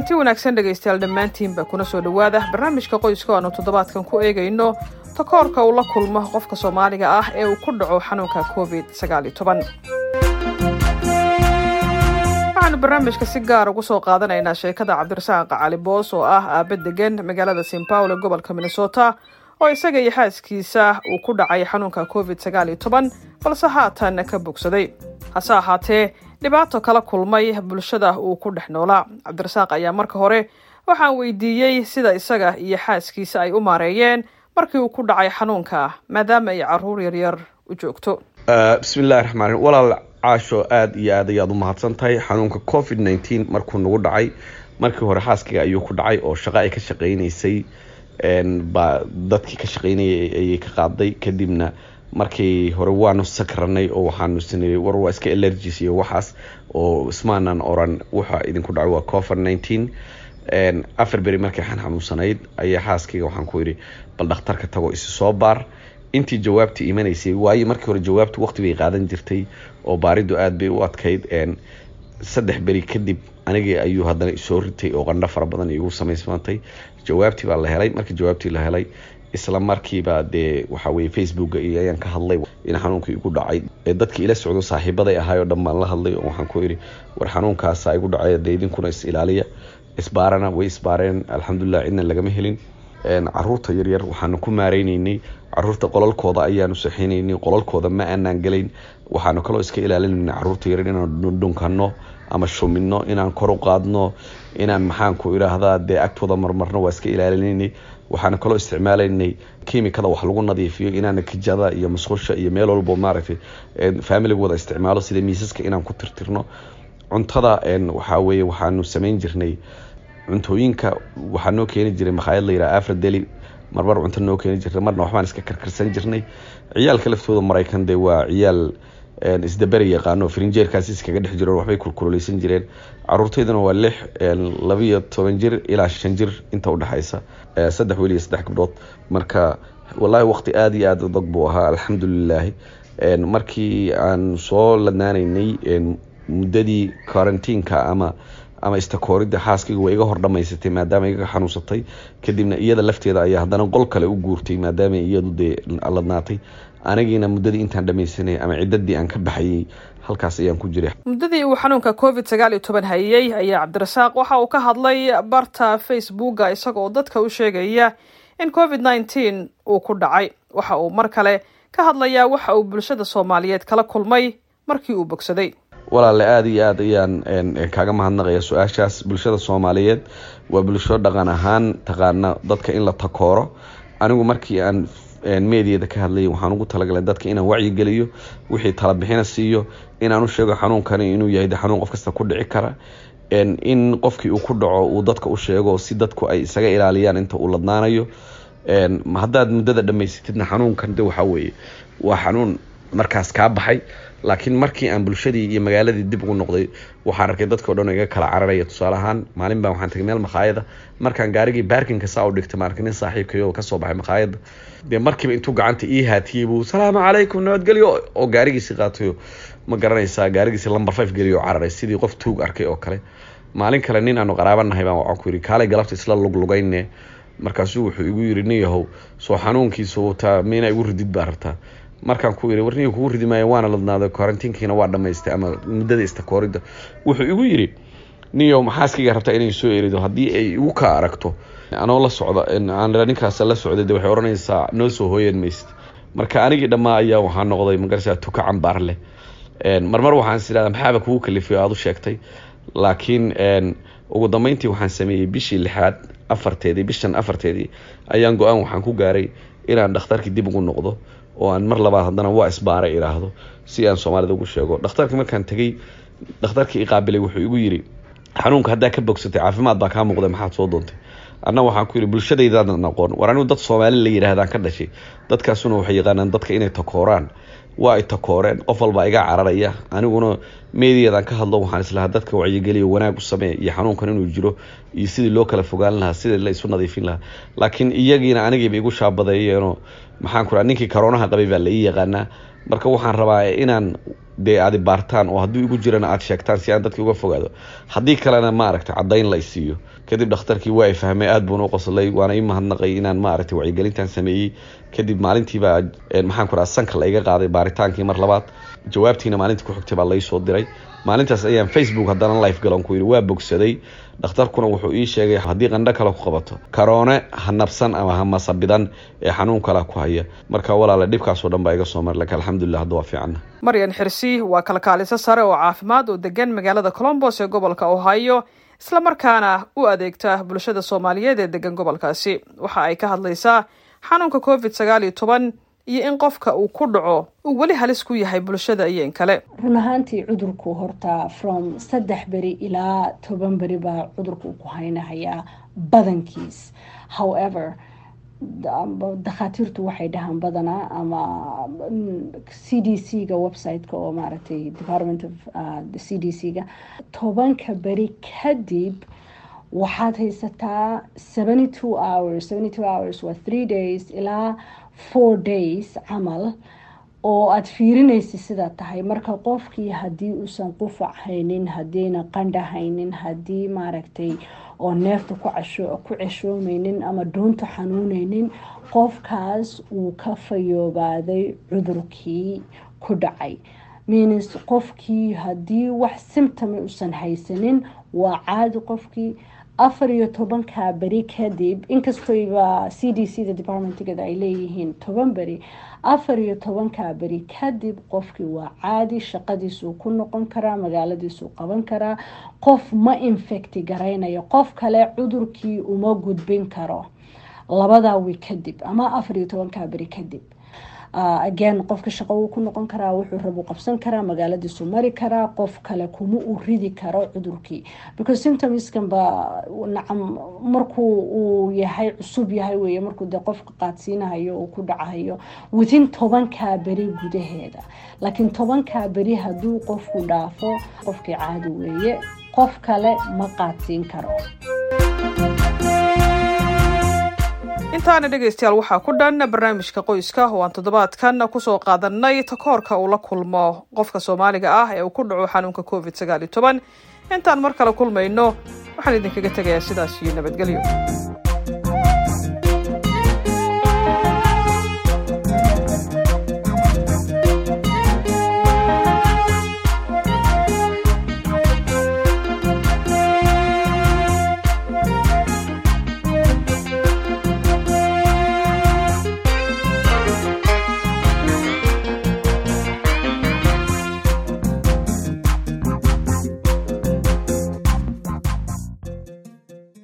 kulanti wanaagsan dhegaystayaal dhammaantiinba kuna soo dhowaada. Barnaamijka qoyska aanu toddobaadkan ku eegayno takoorka uu la kulmo qofka soomaaliga ah ee uu ku dhaco xanuunka covid waxaanu barnaamijka si gaar ugu soo qaadanaynaa sheekada cabdirasaaq cali boos oo ah aabe degan magaalada st paulo gobolka minnesota oo isaga iyo xaaskiisa uu ku dhacay xanuunka covid balse haatan ka bogsaday. Hase ahaatee dhibaato kala kulmay bulshada uu ku dhex noolaa cabdirasaaq ayaa marka hore waxaan weydiiyey sida isaga iyo xaaskiisa ay u maareeyeen markii uu ku dhacay xanuunka maadaama ay carruur yaryar u joogto. Bismillahi raxmaan walaal caasho aada iyo aad ayaad u mahadsan tahay xanuunka covid nneteen markuu nagu dhacay markii hore xaaskiga ayuu ku dhacay oo shaqo ay ka shaqeyneysay baa dadkii ka shaqeynayay ayay ka qaaday. Kadibna markii hore waanu sakranay oo waxaanu sinay. War waa iska allergis iyo waxaas oo ismaanan oran waxa idinku dhacay waa covid nineteen. Afar beri markay xan xanuunsanayd ayaa xaaskayga waxaan ku yidhi bal dhakhtarka tago isi soo baar. Intii jawaabta imanaysay waayo markii hore jawaabtu waqti bay qaadan jirtay oo baaridu aada bay u adkayd. Saddex beri kadib anigii ayuu haddana isoo ritay oo qandho fara badan igu samaysmantay jawaabtii baa la helay. Markii jawaabtii la helay isla markiiba dee waxa weye facebooka iyo ayaan ka hadlay in xanuunkii igu dhacay. Dadkii ila socdo saaxiibaday ahaayoo dhan baan la hadlay oo waxaan ku yidhi war xanuunkaasa igu dhacay dee idinkuna is ilaaliya. Isbaarana way isbaareen alxamdulilah cidna lagama helin carruurta yaryar waxaanu ku maareyneynay carruurta qolalkooda ayaanu saxeyneynay qolalkooda ma aanaan gelayn waxaanu kaloo iska ilaalinayna carruurta yaryar inaanu dhunkano ama shumino inaan kor u qaadno inaan maxaanku idhaahdaa dee agtooda marmarno waa iska ilaalinaynay. Waxaanu kaloo isticmaalaynay kimikada wax lagu nadiifiyo inaana kijada iyo musqusha iyo meel walbo maaragtay familigooda isticmaalo sida miisaska inaan ku tirtirno. Cuntada waxaa weye waxaanu samayn jirnay cuntooyinka waxaa noo keeni jiray makhaayad la yidhaha afradeli marmar cunto noo keeni jirtay marna waxbaan iska karkarsan jirnay. Ciyaalka laftooda maraykan dee waa ciyaal isdaberi yaqaano. Frinjeerkaas iskaga dhex jireen waxbay kulkululeysan jireen. Caruurtaydana waa lix labiyo toban jir ilaa shan jir inta udhexaysa saddex weli iyo saddex gabdhood. Marka wallaahi waqti aada iyo aada adag buu ahaa alxamdulilaahi markii aan soo ladnaanaynay muddadii quarantiinka ama ama istakooridda xaaskayga waa iga hor dhamaysatay maadaama iga xanuunsatay. Kadibna iyada lafteeda ayaa haddana qol kale u guurtay maadaama iyadu dee ladnaatay anigiina muddadii intaan dhamaysanay ama ciddadii aan ka baxayay halkaas ayaan ku jiray. Muddadii uu xanuunka covid sagaal iyo toban hayay ayaa cabdirasaaq waxa uu ka hadlay barta facebooka isaga oo dadka u sheegaya in covid nineteen uu ku dhacay. Waxa uu mar kale ka hadlayaa waxa uu bulshada soomaaliyeed kala kulmay markii uu bogsaday walaale aada iyo aad ayaan kaaga mahadnaqaya su'aashaas. Bulshada soomaaliyeed waa bulsho dhaqan ahaan taqaana dadka in la takooro. Anigu markii aan meediyada ka hadlayay waxaan ugu talagalay dadka inaan wacyigeliyo wixii talabixina siiyo inaan u sheego xanuunkani inuu yahay xanuun qof kasta ku dhici kara. In qofkii uu ku dhaco uu dadka u sheego si dadku ay isaga ilaaliyaan inta uu ladnaanayo. Haddaad muddada dhamaysatidna xanuunkan de waxaa weeye waa xanuun markaas kaa baxay laakiin markii aan bulshadii iyo magaaladii dib ugu noqday waxaan arkay dadkao dhan iga kala cararaya. Tusaale ahaan maalin baa waxaan tagay meel makhaayada markaan gaarigii baarkinka saa u dhigtay maarka nin saaxiibkayo ka soo baxay makhaayada dee markiiba intuu gacanta ii haatiyey buu salaamu calaykum nabadgelyo oo gaarigiisi qaatayo ma garanaysaa gaarigiisi lumber five geliyo cararay sidii qof tuug arkay oo kale. Maalin kale nin aanu qaraabanahay baan waxaan ku yidhi kaalay galabta isla luglugayne markaasuu wuxuu igu yidhi nin soo xanuunkiisu wataa miina igu ridid baa rabtaa markaan ku yidhi warniga kugu ridi maayo waana ladnaaday quarantiinkiina waa dhamaystay ama muddada istakooridda wuxuu igu yidhi niyow maxaaskayga rabtaa inay soo erido haddii ay igu ka aragto. Anoo la socda aan ninkaas la socday de waxay odhanaysaa noo soo hooyan maysid marka anigii dhammaa ayaa waxaa noqday magarasa tuka cambaar marmar waxaan is idhahdaa maxaaba kugu kalifay? Aada u sheegtay. Laakiin ugu dambeyntii waxaan sameeyey bishii lixaad afarteedii bishan afarteedii ayaan go'aan waxaan ku gaaray inaan dhakhtarkii dib ugu noqdo oo aan mar labaad haddana waa isbaaray idhaahdo si aan soomaalida ugu sheego. Dhakhtarka markaan tegey dhakhtarkii iqaabilay wuxuu igu yidhi xanuunka haddaa ka bogsatay caafimaad baa kaa muuqday maxaad soo doontay. Anna waxaan ku yidhi bulshadaydaadan aqoon war anigu dad soomaali la yidhaahdaan ka dhashay. Dadkaasuna waxay yaqaanaan dadka inay takooraan waa ay takooreen qof walbaa iga cararaya. Aniguna meediyadan ka hadlo waxaan islahaa dadka wacyigeliya wanaag u samee iyo xanuunkan inuu jiro iyo sidii loo kala fogaan lahaa sidii la isu nadiifin lahaa. Laakiin iyagiina anigiiba igu shaabadeeyeenoo maxaan ku ninkii karoonaha qabay baa la ii yaqaanaa marka waxaan rabaa inaan dee aadi baartaan oo haddii igu jirana aada sheegtaan si aan dadki uga fogaado. Haddii kalena maaragtay caddayn la isiiyo kadib dhakhtarkii waa i fahmay aada buuna u qoslay waana ii mahadnaqay inaan maaragtay wacyigelintan sameeyey. Kadib maalintiibaa maxaan ku raha sanka la iga qaaday baaritaankii mar labaad. Jawaabtiina maalintii ku xigtay baa laysoo diray maalintaas ayaan facebook haddana life galan ku yidhi waa bogsaday. Dhakhtarkuna wuxuu ii sheegay haddii qandho kale ku qabato karoone ha nabsan ama ha masabidan ee xanuun kala ku haya. Marka walaale dhibkaasoo dhan baa iga soo mar laakiin alxamdulilah hadda waa fiicanna maryan xirsi waa kalkaaliso sare oo caafimaad oo degan magaalada colombos ee gobolka ohio islamarkaana u adeegta bulshada soomaaliyeed ee degan gobolkaasi. Waxa ay ka hadlaysaa xanuunka covid sagaal iyo toban iyo in qofka uu ku dhaco uu weli halis ku yahay bulshada iyo in kale. Run ahaantii cudurku horta from saddex beri ilaa toban beri baa cudurka uu ku haynahayaa badankiis. However dakhaatiirtu waxay dhahaan badanaa ama c d c ga website-ka oo maaragtay department of c d c ga tobanka beri kadib waxaad haysataa seventy two hours seventy two hours waa three days ilaa four days camal oo aada fiirinaysa sidaa tahay. Marka qofkii haddii uusan qufac haynin haddiina qandha haynin haddii maaragtay oo neefta ku ceshoomeynin ama dhuunta xanuuneynin qofkaas uu ka fayoobaaday cudurkii ku dhacay. Means qofkii haddii wax symptoma uusan haysanin waa caadi qofkii afar iyo tobanka beri kadib inkastoyba c d c da departmentgada ay leeyihiin toban beri afar iyo tobanka beri kadib qofkii waa caadi shaqadiisuu ku noqon karaa magaaladiisuu qaban karaa qof ma infecti garaynayo qof kale cudurkii uma gudbin karo. Labadaa wi kadib ama afar iyo tobanka beri kadib again qofka shaqo wuu ku noqon karaa wuxuu rabu qabsan karaa magaaladiisu mari karaa qof kale kuma uu ridi karo cudurkii. Because symptomskan ba nacam markuu uu yahay cusub yahay wey markuu de qofka qaadsiinahayo uu ku dhacahayo within tobankaa beri gudaheeda. Laakiin tobankaa beri hadduu qofku dhaafo qofkii caadi weeye qof kale ma qaadsiin karo intaana dhegaystayaal waxaa ku dhan barnaamijka qoyska oo aan toddobaadkan ku soo qaadanay takoorka uu la kulmo qofka soomaaliga ah ee uu ku dhaco xanuunka covid sagaal iyo toban. Intaan mar kale kulmayno waxaan idinkaga tegayaa sidaas iyo nabadgelyo